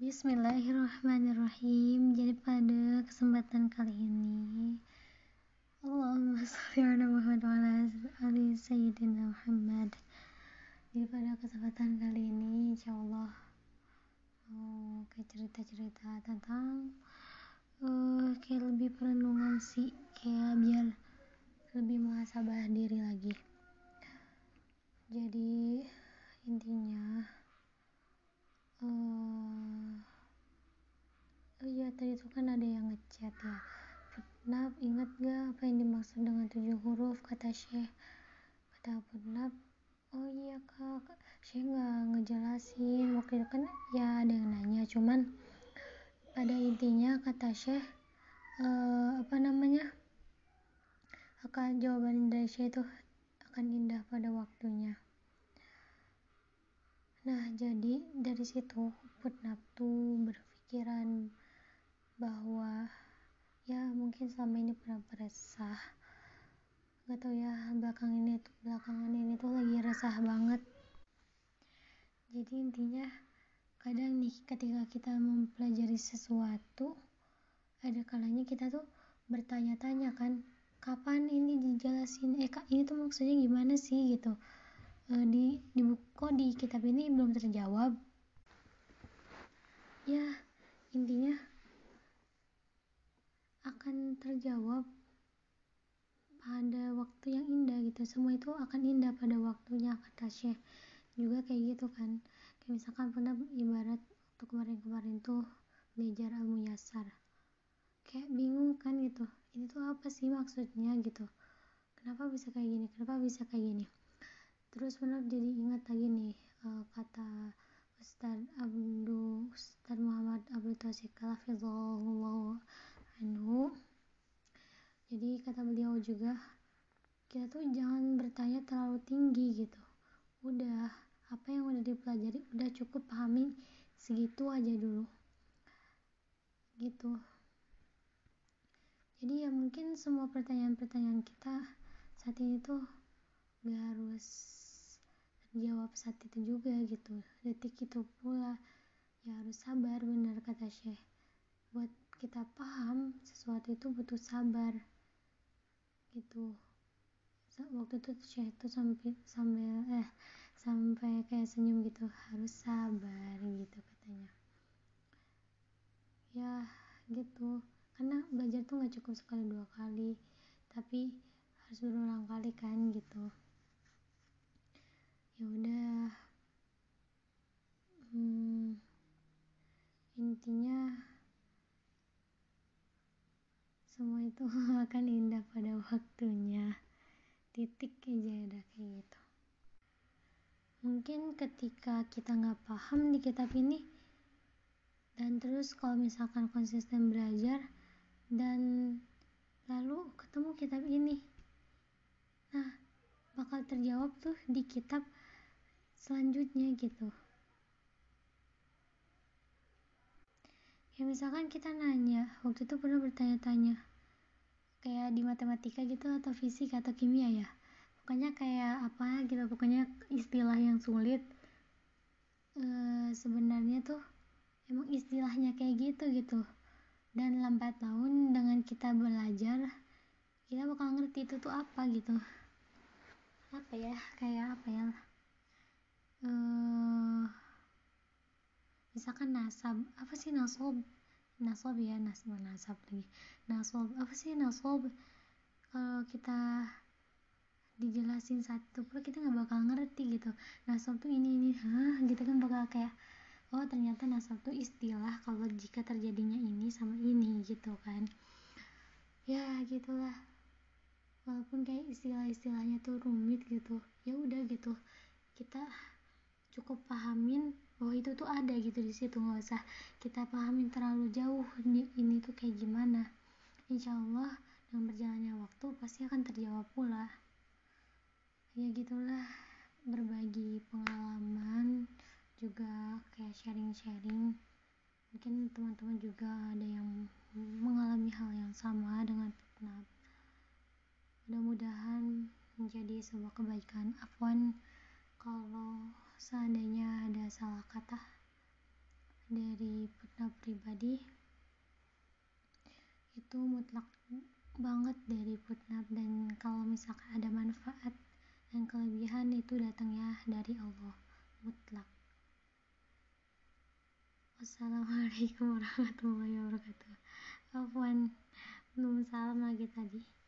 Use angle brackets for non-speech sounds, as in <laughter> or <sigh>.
Bismillahirrahmanirrahim. Jadi pada kesempatan kali ini Allahumma sholli ala Muhammad wa ala sayyidina Muhammad. Jadi pada kesempatan kali ini insyaallah mau kayak cerita-cerita tentang uh, kayak lebih perenungan sih kayak biar lebih muhasabah diri lagi. Jadi intinya uh, oh iya tadi itu kan ada yang ngechat ya. Putnap ingat gak apa yang dimaksud dengan tujuh huruf? Kata Syekh. Kata Putnap oh iya kak. Syekh nggak ngejelasin. Waktu itu kan ya ada yang nanya cuman pada intinya kata Syekh uh, apa namanya akan jawaban dari Syekh itu akan indah pada waktunya. Nah, jadi dari situ Putnap tuh berpikiran bahwa ya mungkin selama ini pernah beresah. Gak tau ya belakang ini tuh belakangan ini tuh lagi resah banget. Jadi intinya kadang nih ketika kita mempelajari sesuatu ada kalanya kita tuh bertanya-tanya kan kapan ini dijelasin? Eh kak ini tuh maksudnya gimana sih? gitu. Uh, di di kok di kitab ini belum terjawab? Ya intinya terjawab pada waktu yang indah gitu. Semua itu akan indah pada waktunya kata Syekh. Juga kayak gitu kan. Kayak misalkan pernah ibarat waktu kemarin-kemarin tuh belajar ilmu yasar. Kayak bingung kan gitu. Ini tuh apa sih maksudnya gitu? Kenapa bisa kayak gini? Kenapa bisa kayak gini? Terus benar jadi ingat lagi nih uh, kata Ustaz Abdul Ustaz Muhammad Abdul Taufik Hafizahullah anhu jadi kata beliau juga kita tuh jangan bertanya terlalu tinggi gitu. Udah apa yang udah dipelajari udah cukup pahami segitu aja dulu. Gitu. Jadi ya mungkin semua pertanyaan-pertanyaan kita saat ini tuh gak harus jawab saat itu juga gitu. Detik itu pula ya harus sabar benar kata Syekh buat kita paham sesuatu itu butuh sabar gitu. Waktu itu Syekh itu sampai sambil eh sampai kayak senyum gitu harus sabar gitu katanya. Ya gitu. Karena belajar tuh nggak cukup sekali dua kali tapi harus berulang kali kan gitu. Ya udah. Hmm, intinya semua itu <laughs> akan indah pada waktunya. Titik aja udah kayak gitu. Mungkin ketika kita nggak paham di kitab ini dan terus kalau misalkan konsisten belajar dan lalu ketemu kitab ini. Nah bakal terjawab tuh di kitab selanjutnya gitu. Ya misalkan kita nanya waktu itu pernah bertanya-tanya kayak di matematika gitu atau fisik atau kimia ya. Pokoknya kayak apa gitu pokoknya istilah yang sulit. E, sebenarnya tuh emang istilahnya kayak gitu gitu. Dan lambat laun dengan kita belajar kita bakal ngerti itu tuh apa gitu. Apa ya kayak apa ya? Uh, misalkan nasab apa sih nasab nasab ya nasab nasab lagi. Nasab apa sih nasab? Kalau kita dijelasin satu pun kita nggak bakal ngerti gitu. Nasab tuh ini ini hah gitu kan bakal kayak oh ternyata nasab tuh istilah kalau jika terjadinya ini sama ini gitu kan. Ya gitulah. Walaupun kayak istilah-istilahnya tuh rumit gitu ya udah gitu. Kita cukup pahamin bahwa itu tuh ada gitu di situ. Nggak usah kita pahamin terlalu jauh ini, ini tuh kayak gimana. Insya Allah dengan berjalannya waktu pasti akan terjawab pula. Ya gitulah berbagi pengalaman juga kayak sharing-sharing. Mungkin teman-teman juga ada yang mengalami hal yang sama dengan fitnah mudah-mudahan menjadi sebuah kebaikan. Afwan kalau seandainya ada salah kata dari putnam pribadi itu mutlak banget dari putnam dan kalau misalkan ada manfaat dan kelebihan itu datangnya dari Allah mutlak. Wassalamualaikum warahmatullahi wabarakatuh. Afwan belum salam lagi tadi